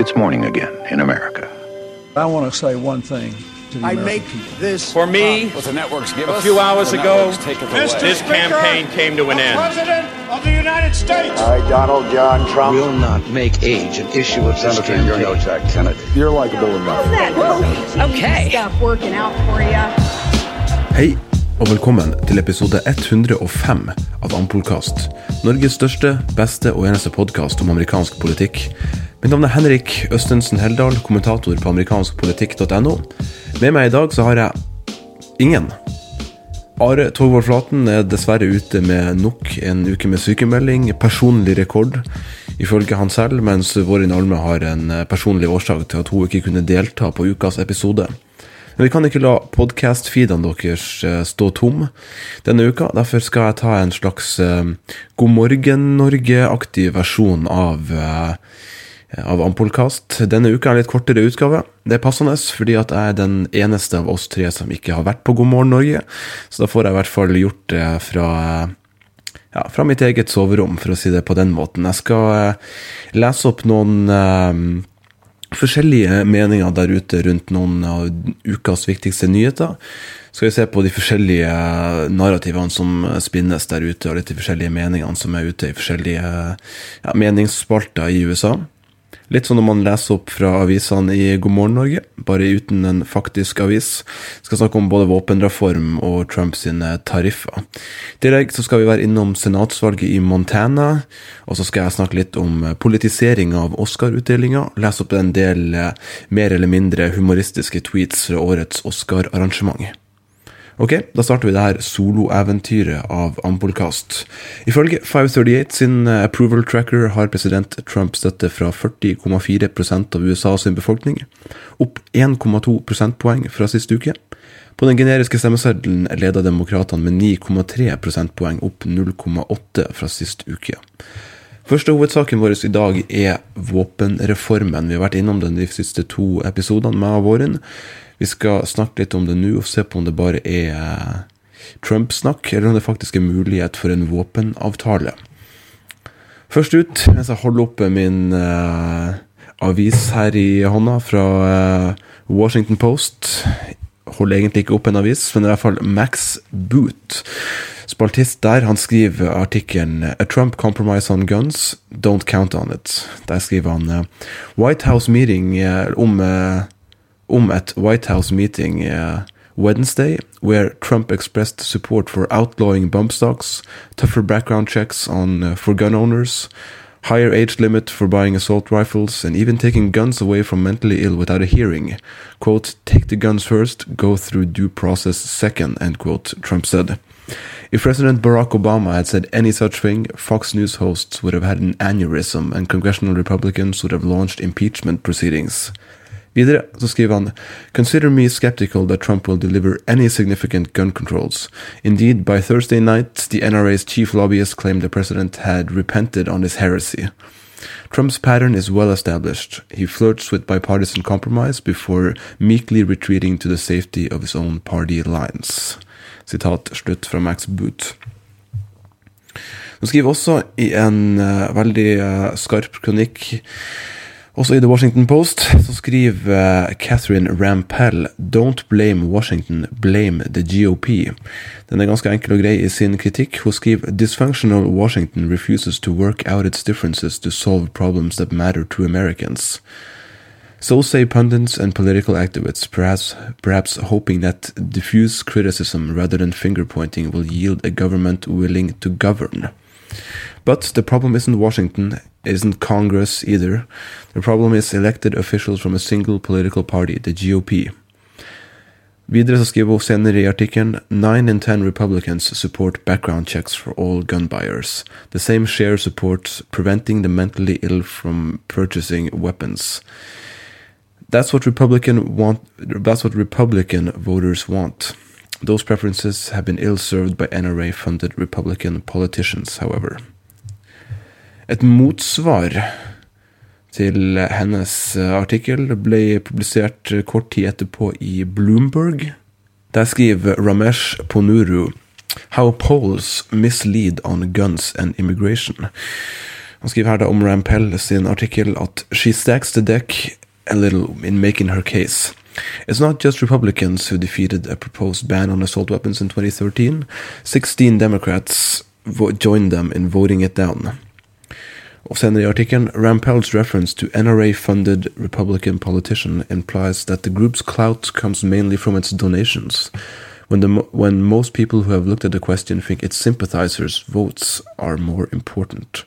It's morning again in America. I want to say one thing to the I American make people. this For me, What the networks give a few hours ago, networks take it this campaign came to an end. President of the United States. I, Donald John Trump. will not make age an issue of this Senator, you're no campaign. Jack Kennedy. You're likable enough. Okay. Stuff working out for you. Hei, og velkommen til episode 105 av Ampolkast. Norges største, beste og eneste podkast om amerikansk politikk. Mitt navn er Henrik Østensen Heldal, kommentator på amerikanskpolitikk.no. Med meg i dag så har jeg ingen. Are Torvald Flaten er dessverre ute med nok en uke med sykemelding. Personlig rekord, ifølge han selv, mens Vårin Alme har en eh, personlig årsak til at hun ikke kunne delta på ukas episode. Men vi kan ikke la podkast-feedene deres eh, stå tom denne uka. Derfor skal jeg ta en slags eh, God morgen Norge-aktig versjon av eh, av Ampolkast. Denne uka er en litt kortere utgave. Det er passende, fordi at jeg er den eneste av oss tre som ikke har vært på God morgen Norge. Så da får jeg i hvert fall gjort det fra, ja, fra mitt eget soverom, for å si det på den måten. Jeg skal lese opp noen forskjellige meninger der ute rundt noen av ukas viktigste nyheter. Skal vi se på de forskjellige narrativene som spinnes der ute, og litt de forskjellige meningene som er ute i forskjellige ja, meningsspalter i USA. Litt sånn når man leser opp fra avisene i God morgen Norge, bare uten en faktisk avis. Skal snakke om både våpenreform og Trumps tariffer. I tillegg så skal vi være innom senatsvalget i Montana, og så skal jeg snakke litt om politisering av Oscar-utdelinga. Lese opp en del eh, mer eller mindre humoristiske tweets fra årets Oscar-arrangement. Ok, da starter vi det her soloeventyret av Ampolkast. Ifølge 538 sin approval tracker har president Trump støtte fra 40,4% av USA sin befolkning, opp 1,2 prosentpoeng fra sist uke. På den generiske stemmeseddelen leder demokratene med 9,3 prosentpoeng, opp 0,8 fra sist uke. Første hovedsaken vår i dag er våpenreformen. Vi har vært innom den de siste to episodene med våren. Vi skal snakke litt om det nå og se på om det bare er eh, Trump-snakk, eller om det faktisk er mulighet for en våpenavtale. Først ut, mens jeg holder oppe min eh, avis her i hånda fra eh, Washington Post Holder egentlig ikke opp en avis, men i hvert fall Max Boot. Spaltist der, han skriver artikkelen 'A Trump compromise on guns, don't count on it'. Der skriver han eh, White House meeting eh, om eh, om et White House meeting uh, Wednesday, where Trump expressed support for outlawing bump stocks, tougher background checks on uh, for gun owners, higher age limit for buying assault rifles, and even taking guns away from mentally ill without a hearing. Quote, take the guns first, go through due process second, end quote, Trump said. If President Barack Obama had said any such thing, Fox News hosts would have had an aneurysm, and congressional Republicans would have launched impeachment proceedings. Videre så skriver han Consider me skeptical that Trump will deliver any significant gun controls. Indeed, by Thursday night, the NRA's chief lobbyist claimed the president had repented on his heresy. Trump's pattern is well established. He flirts with bipartisan compromise before meekly retreating to the safety of his own party lines. Sitat slutt fra Max Boot. Han skriver også i en uh, veldig uh, skarp kronikk også i The Washington Post så skriver uh, Catherine Rampell Don't blame Washington, blame the GOP. Den er ganske enkel og grei i sin kritikk. Hun skriver Dysfunctional Washington refuses to work out its differences to solve problems that matter to Americans. So say pundits and political activists, perhaps, perhaps hoping that diffuse criticism rather than finger pointing will yield a government willing to govern. But the problem isn't Washington, isn't Congress either. The problem is elected officials from a single political party, the GOP. Videre så skriver hun senere i artikkelen Nine in ten Republicans support background checks for all gun buyers. The same share supports preventing the mentally ill from purchasing weapons. That's what Republican want. That's what Republican voters want. Those preferences have been ill served by NRA funded Republican politicians, however. Et motsvar til hennes eh, artikkel ble publisert kort tid etterpå i Bloomberg. Der skriver Ramesh Ponuru How polls mislead on guns and immigration. Han skriver her da om Rampell sin artikkel at «She stacks the deck a little in making her case». It's not just Republicans who defeated a proposed ban on assault weapons in 2013. 16 Democrats joined them in voting it down. Og senere i artikkelen, Rampell's reference to NRA-funded Republican politician implies that the group's clout comes mainly from its donations. When, the, when most people who have looked at the question think its sympathizers' votes are more important.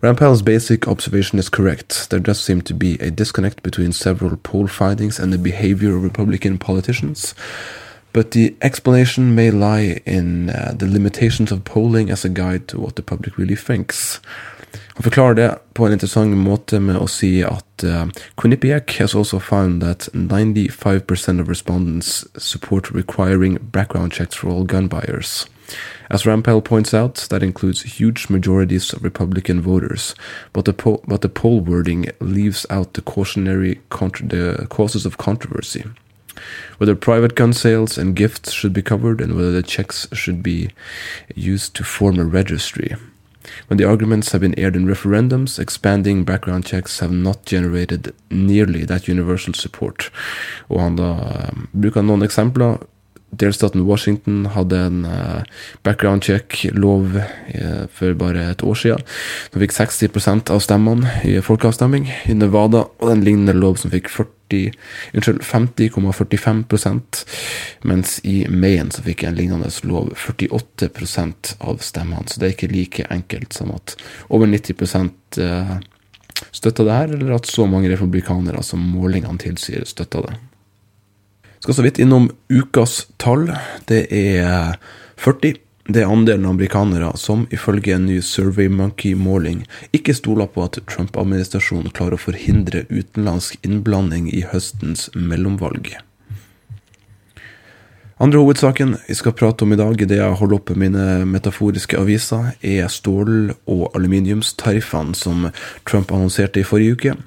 Rampell's basic observation is correct. There does seem to be a disconnect between several poll findings and the behavior of Republican politicians. But the explanation may lie in uh, the limitations of polling as a guide to what the public really thinks. Han forklarer det på en interessant måte med å si at uh, Quinnipiac has also found that 95% of respondents support requiring background checks for all gun buyers. As Rampell points out, that includes huge majorities of Republican voters, but the, po- but the poll wording leaves out the cautionary the causes of controversy. Whether private gun sales and gifts should be covered, and whether the checks should be used to form a registry. When the arguments have been aired in referendums, expanding background checks have not generated nearly that universal support. Og han da um, bruker noen eksempler. Delstaten Washington hadde en uh, background check-lov uh, for bare et år siden. Den fikk 60% av stemmene i folkeavstemning. I Nevada og en lignende lov som fikk 40, unnskyld, 50,45% mens i Mayen så fikk en lignende lov 48 av stemmene. Så det er ikke like enkelt som at over 90 uh, støtta det her, eller at så mange republikanere som målingene tilsier, støtta det. Skal så vidt innom ukas tall. Det er 40. Det er andelen amerikanere som ifølge en ny SurveyMonkey-måling ikke stoler på at Trump-administrasjonen klarer å forhindre utenlandsk innblanding i høstens mellomvalg. Andre hovedsaken jeg skal prate om i dag, i det jeg holder oppe mine metaforiske aviser, er stål- og aluminiumstariffene som Trump annonserte i forrige uke.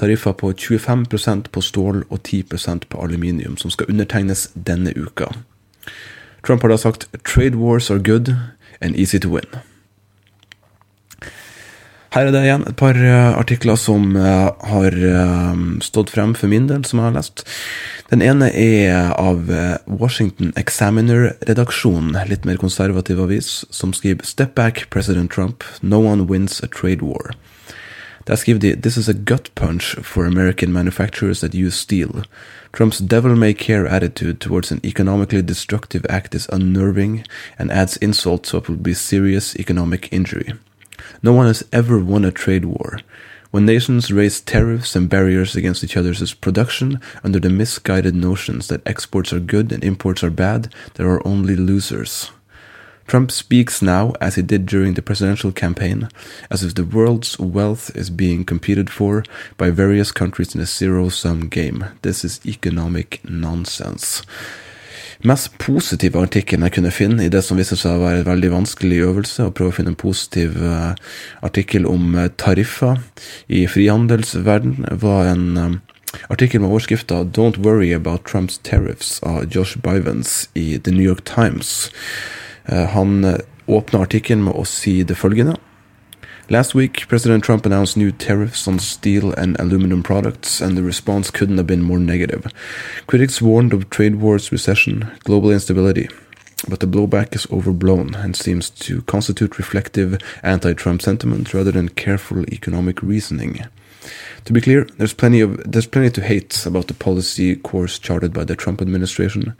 Tariffer på 25% på stål og 10% på aluminium, som skal undertegnes denne uka. Trump har da sagt 'trade wars are good and easy to win'. Her er det igjen et par artikler som har stått frem for min del, som jeg har lest. Den ene er av Washington Examiner-redaksjonen, litt mer konservativ avis, som skriver 'Step back, President Trump. No one wins a trade war'. Der skriver de 'This is a gut punch for American manufacturers that use steel'. Trump's devil may care attitude towards an economically destructive act is unnerving and adds insult to what will be serious economic injury. No one has ever won a trade war. When nations raise tariffs and barriers against each other's production under the misguided notions that exports are good and imports are bad, there are only losers. Trump speaks now, as he did during the presidential campaign, as if the world's wealth is being competed for by various countries in a zero sum game. This is economic nonsense. Mest positive artikkelen jeg kunne finne i det som viste seg å være en veldig vanskelig øvelse, å prøve å finne en positiv uh, artikkel om uh, tariffer i frihandelsverden, var en um, artikkel med overskrifta 'Don't worry about Trumps tariffs' av Josh Bivens i The New York Times. Uh, han åpner artikkelen med å si det følgende. Last week, President Trump announced new tariffs on steel and aluminum products, and the response couldn't have been more negative. Critics warned of trade wars, recession, global instability. But the blowback is overblown and seems to constitute reflective anti Trump sentiment rather than careful economic reasoning. To be clear, there's plenty of there's plenty to hate about the policy course charted by the Trump administration.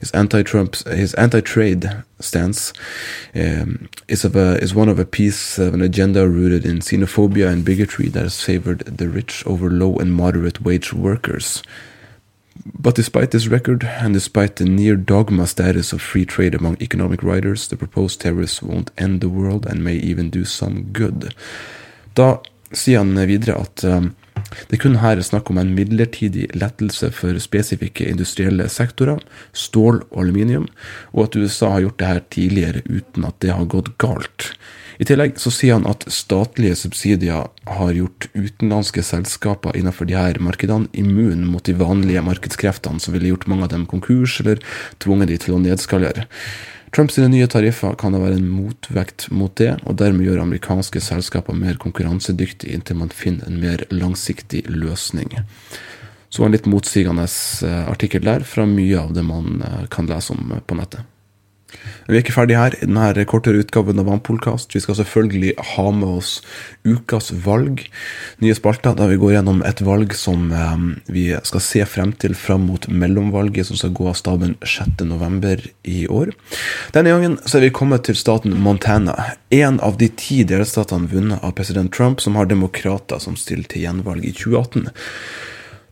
His anti-Trump his anti-trade stance um, is of a is one of a piece of an agenda rooted in xenophobia and bigotry that has favored the rich over low and moderate wage workers. But despite this record, and despite the near dogma status of free trade among economic writers, the proposed tariffs won't end the world and may even do some good. Da sier han videre at um, det kun her er snakk om en midlertidig lettelse for spesifikke industrielle sektorer, stål og aluminium, og at USA har gjort det her tidligere uten at det har gått galt. I tillegg så sier han at statlige subsidier har gjort utenlandske selskaper innenfor de her markedene immun mot de vanlige markedskreftene som ville gjort mange av dem konkurs eller tvunget de til å nedskalere. Trumps nye tariffer kan da være en motvekt mot det, og dermed gjøre amerikanske selskaper mer konkurransedyktige inntil man finner en mer langsiktig løsning. Så en litt motsigende eh, artikkel der fra mye av det man eh, kan lese om på nettet. Vi er ikke ferdig her i denne kortere utgaven av Vannpolkast. Vi skal selvfølgelig ha med oss ukas valg. Nye spalter der vi går gjennom et valg som eh, vi skal se frem til fram mot mellomvalget som skal gå av staben 6.11. i år. Denne gangen så er vi kommet til staten Montana. En av de ti delstatene vunnet av president Trump som har demokrater som stiller til gjenvalg i 2018.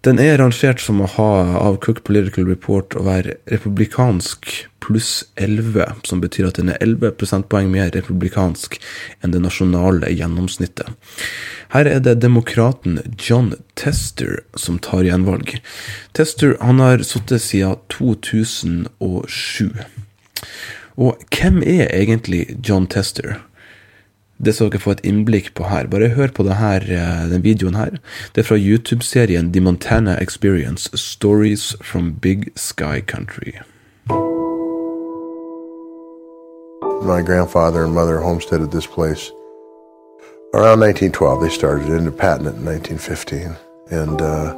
Den er rangert som å ha av Cook Political Report å være republikansk pluss 11, som betyr at den er 11 prosentpoeng mer republikansk enn det nasjonale gjennomsnittet. Her er det demokraten John Tester som tar gjenvalg. Tester han har sittet siden 2007. Og hvem er egentlig John Tester? Det skal dere få et innblikk på her. Bare hør på her, eh, den videoen her. Det er fra YouTube-serien The Montana Experience Stories from Big Sky Country. My grandfather and mother homesteaded this place around 1912. They started into patent in 1915. And uh,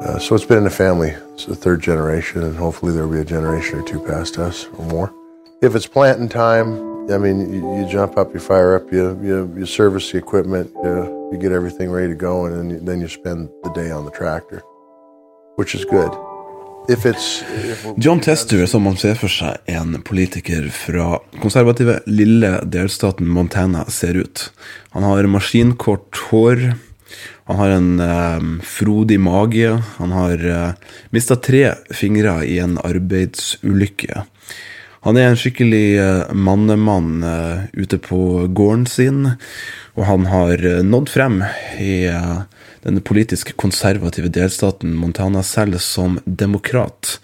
uh, so it's been in the family. It's the third generation, and hopefully there'll be a generation or two past us or more. If it's planting time, I mean, you, you, jump up, you fire up, you, you, you service the equipment, you, you, get everything ready to go, and then, then you spend the day on the tractor, which is good. John Tester, som man ser for seg en politiker fra konservative, lille delstaten Montana, ser ut. Han har maskinkort hår. Han har en eh, frodig mage. Han har eh, mista tre fingre i en arbeidsulykke. Han er en skikkelig uh, mannemann uh, ute på gården sin, og han har uh, nådd frem i den politisk konservative delstaten Montana selv som demokrat.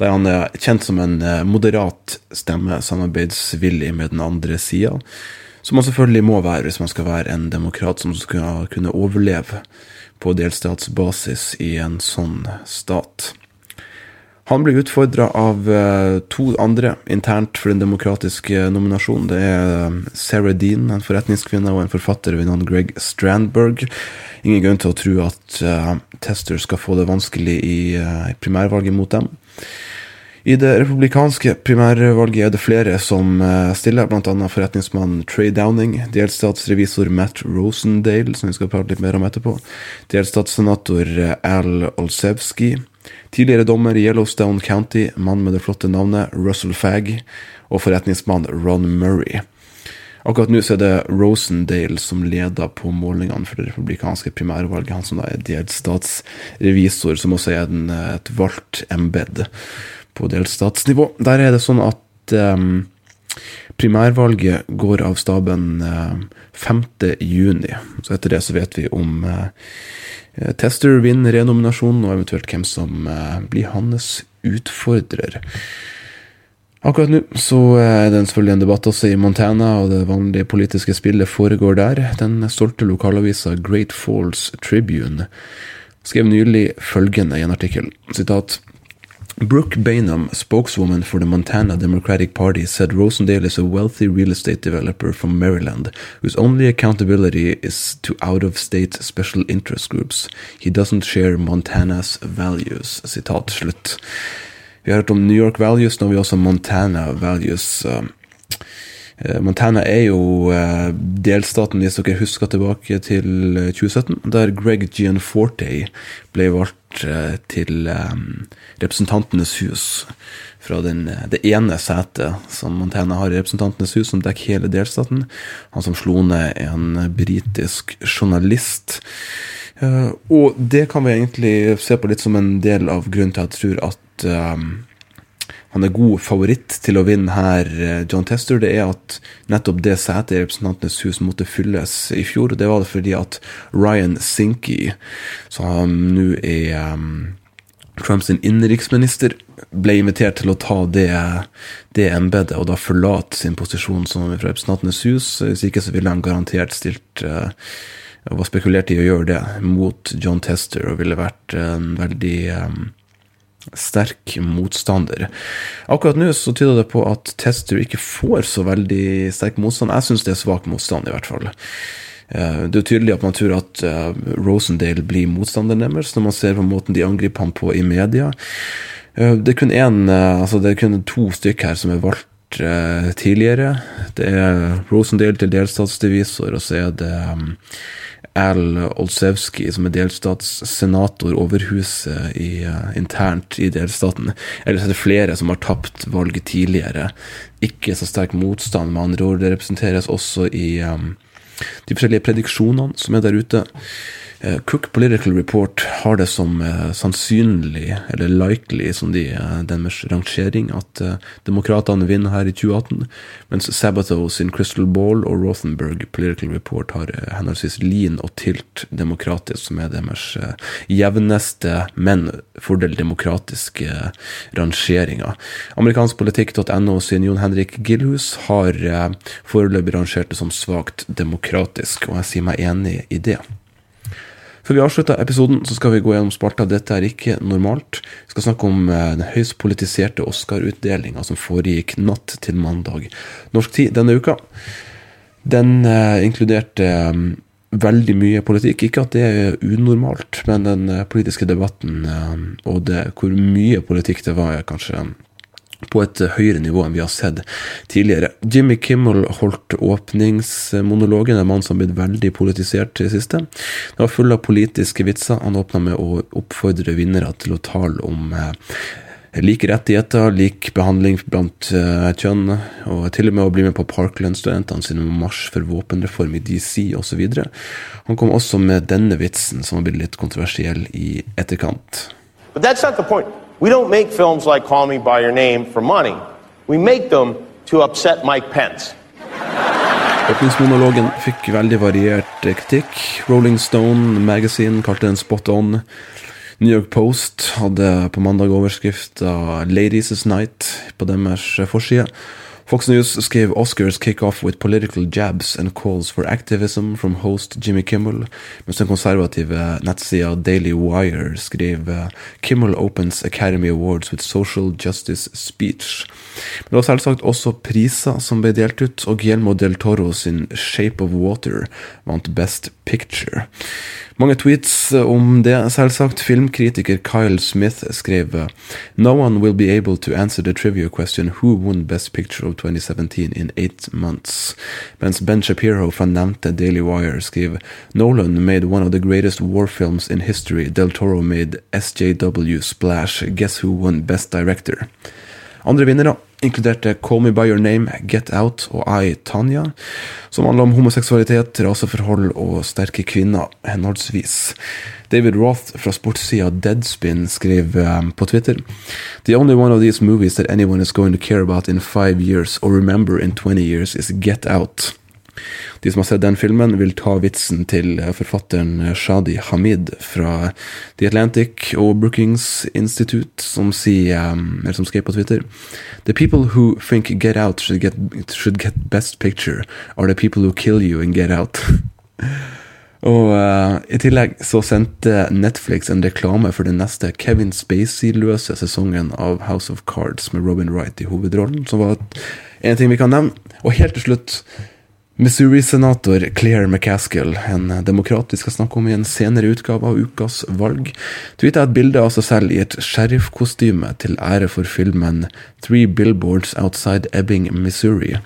Der han er kjent som en moderat stemme, samarbeidsvillig med den andre sida. Som man selvfølgelig må være hvis man skal være en demokrat som skal kunne overleve på delstatsbasis i en sånn stat. Han blir utfordra av uh, to andre internt for den demokratiske nominasjonen. Det er eh, Sarah Dean, en forretningskvinne, og en forfatter ved navn Greg Strandberg. Ingen grunn til å tro at Tester skal få det vanskelig i primærvalget mot dem. I det republikanske primærvalget er det flere som stiller, bl.a. forretningsmann Trey Downing, delstatsrevisor Matt Rosendale, som vi skal prate litt mer om etterpå, delstatssenator Al Olsevsky, Tidligere dommer i Yellowstone County, mann med det flotte navnet Russell Fagg, og forretningsmann Ron Murray. Akkurat nå så er det Rosendale som leder på målingene for det republikanske primærvalget. Han som da er delstatsrevisor, som også er en, et valgt embed på delstatsnivå. Der er det sånn at um, primærvalget går av staben uh, eh, 5.6. Så etter det så vet vi om Eh, Tester vinner renominasjonen, og eventuelt hvem som eh, blir hans utfordrer. Akkurat nå så er det selvfølgelig en debatt også i Montana, og det vanlige politiske spillet foregår der. Den stolte lokalavisa Great Falls Tribune skrev nylig følgende i en artikkel. Sitat Brooke Bainham, spokeswoman for the Montana Democratic Party, said Rosendale is a wealthy real estate developer from Maryland whose only accountability is to out of state special interest groups. He doesn't share Montana's values. Sitat slutt. Vi har hørt om New York values, nå har vi også Montana values. Eh, Montana er jo eh, delstaten, hvis dere husker tilbake til 2017, eh, der Greg Gianforte ble valgt til Representantenes hus. Fra den, det ene setet som Montana har i Representantenes hus, som dekker hele delstaten. Han som slo ned en britisk journalist. Og det kan vi egentlig se på litt som en del av grunnen til at jeg tror at han er god favoritt til å vinne her, eh, John Tester, det er at nettopp det setet i Representantenes hus måtte fylles i fjor. Det var det fordi at Ryan Sinky, som nå er um, Trumps innenriksminister, ble invitert til å ta det, det embetet og da forlate sin posisjon som fra Representantenes hus. Hvis ikke så ville han garantert stilt uh, var spekulert i å gjøre det mot John Tester og ville vært en veldig um, sterk motstander. Akkurat nå så tyder det på at Tester ikke får så veldig sterk motstand. Jeg syns det er svak motstand, i hvert fall. Eh, det er tydelig at man tror at uh, Rosendale blir motstanderen deres, når man ser på måten de angriper ham på i media. Uh, det er kun uh, altså det er kun to stykker her som er valgt tidligere. Det er Rosendale til delstatsdivisor, og så er det Al Olsevskij, som er delstatssenator over huset i, internt i delstaten. Ellers er det flere som har tapt valget tidligere. Ikke så sterk motstand, med andre ord. Det representeres også i um, de forskjellige prediksjonene som er der ute. Eh, Cook Political Report har det som uh, sannsynlig, eller likely, som de, uh, deres rangering, at demokratene vinner her i 2018, mens Sabato sin Crystal Ball og Rothenberg Political Report har henholdsvis Lean og Tilt demokratisk, som er deres jevneste, men fordel demokratiske rangeringer. Amerikanskpolitikk.no sin Jon Henrik Gilhus har foreløpig rangert det som svakt demokratisk, og jeg sier meg enig i det. Før vi avslutter episoden, så skal vi gå gjennom spalta 'Dette er ikke normalt'. Vi skal snakke om eh, den høyst politiserte Oscar-utdelinga som foregikk natt til mandag norsk tid denne uka. Den eh, inkluderte eh, veldig mye politikk. Ikke at det er unormalt, men den eh, politiske debatten eh, og det, hvor mye politikk det var, er kanskje på et høyere nivå enn vi har sett tidligere. Jimmy Kimmel holdt åpningsmonologen, en mann som har blitt veldig politisert i det siste. Det var full av politiske vitser. Han åpna med å oppfordre vinnere til å tale om eh, like rettigheter, lik behandling blant uh, kjønn, og til og med å bli med på Parkland-studentene sine marsj for våpenreform i DC osv. Han kom også med denne vitsen, som har blitt litt kontroversiell i etterkant. But that's not the point. We don't make films like Call Me By Your Name for money. We make them to upset Mike Pence. Åpningsmonologen fikk veldig variert kritikk. Rolling Stone Magazine kalte den spot on. New York Post hadde på mandag overskrifta 'Ladies' Night' på deres forside. Fox News skrev Oscars kick off with political jabs and calls for activism from host Jimmy Kimmel, mens den konservative nettsida Daily Wire skrev uh, Kimmel opens Academy Awards with social justice speech. Men det var selvsagt også priser som ble delt ut, og Guillermo del Toro sin Shape of Water vant Best Picture. Mange tweets om det, selvsagt. Filmkritiker Kyle Smith skrev No one will be able to answer the trivia question Who won Best Picture of 2017 in eight months? Mens Ben Shapiro fra nevnte Daily Wire skriver Nolan made one of the greatest war films in history. Del Toro made SJW Splash. Guess who won Best Director? Andre vinnere inkluderte Call Me By Your Name, Get Out og I, Tanya, som handler om homoseksualitet, raseforhold og sterke kvinner, henholdsvis. David Roth fra sportssida Deadspin skrev um, på Twitter The only one of these movies that anyone is going to care about in five years or remember in 20 years is Get Out. De som har sett den filmen, vil ta vitsen til forfatteren Shadi Hamid fra The Atlantic og Brookings Institute, som, sier, um, som skrev på Twitter The people who think Get Out should get, should get best picture, are the people who kill you in Get Out. Og uh, I tillegg så sendte Netflix en reklame for den neste Kevin Spacey-løse sesongen av House of Cards med Robin Wright i hovedrollen, som var en ting vi kan nevne. Og helt til slutt Missouri-senator Claire McCaskill, en demokrat vi skal snakke om i en senere utgave av ukas valg, tweeta et bilde av seg selv i et sheriffkostyme til ære for filmen Three Billboards Outside Ebbing, Missouri.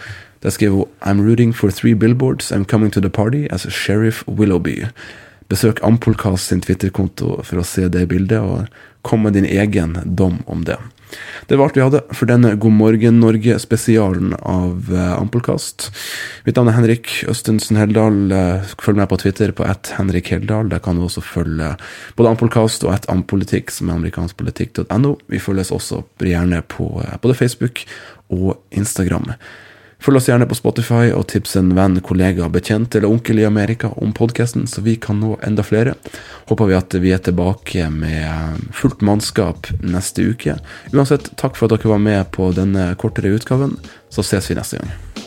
Der skrev hun I'm rooting for three billboards, I'm coming to the party as Sheriff Willoughby. Besøk Ampolkas sin Twitter-konto for å se det bildet, og kom med din egen dom om det. Det var alt vi hadde for denne God morgen Norge-spesialen av uh, Ampelkast. Mitt navn er Henrik Østensen Heldal. Uh, følg meg på Twitter på ett Henrik Heldal. Der kan du også følge både Ampelkast og ett Ampolitikk, som er amerikanskpolitikk.no. Vi følges også gjerne på uh, både Facebook og Instagram. Følg oss gjerne på Spotify, og tips en venn, kollega, bekjent eller onkel i Amerika om podkasten, så vi kan nå enda flere. Håper vi at vi er tilbake med fullt mannskap neste uke. Uansett, takk for at dere var med på denne kortere utgaven. Så ses vi neste gang.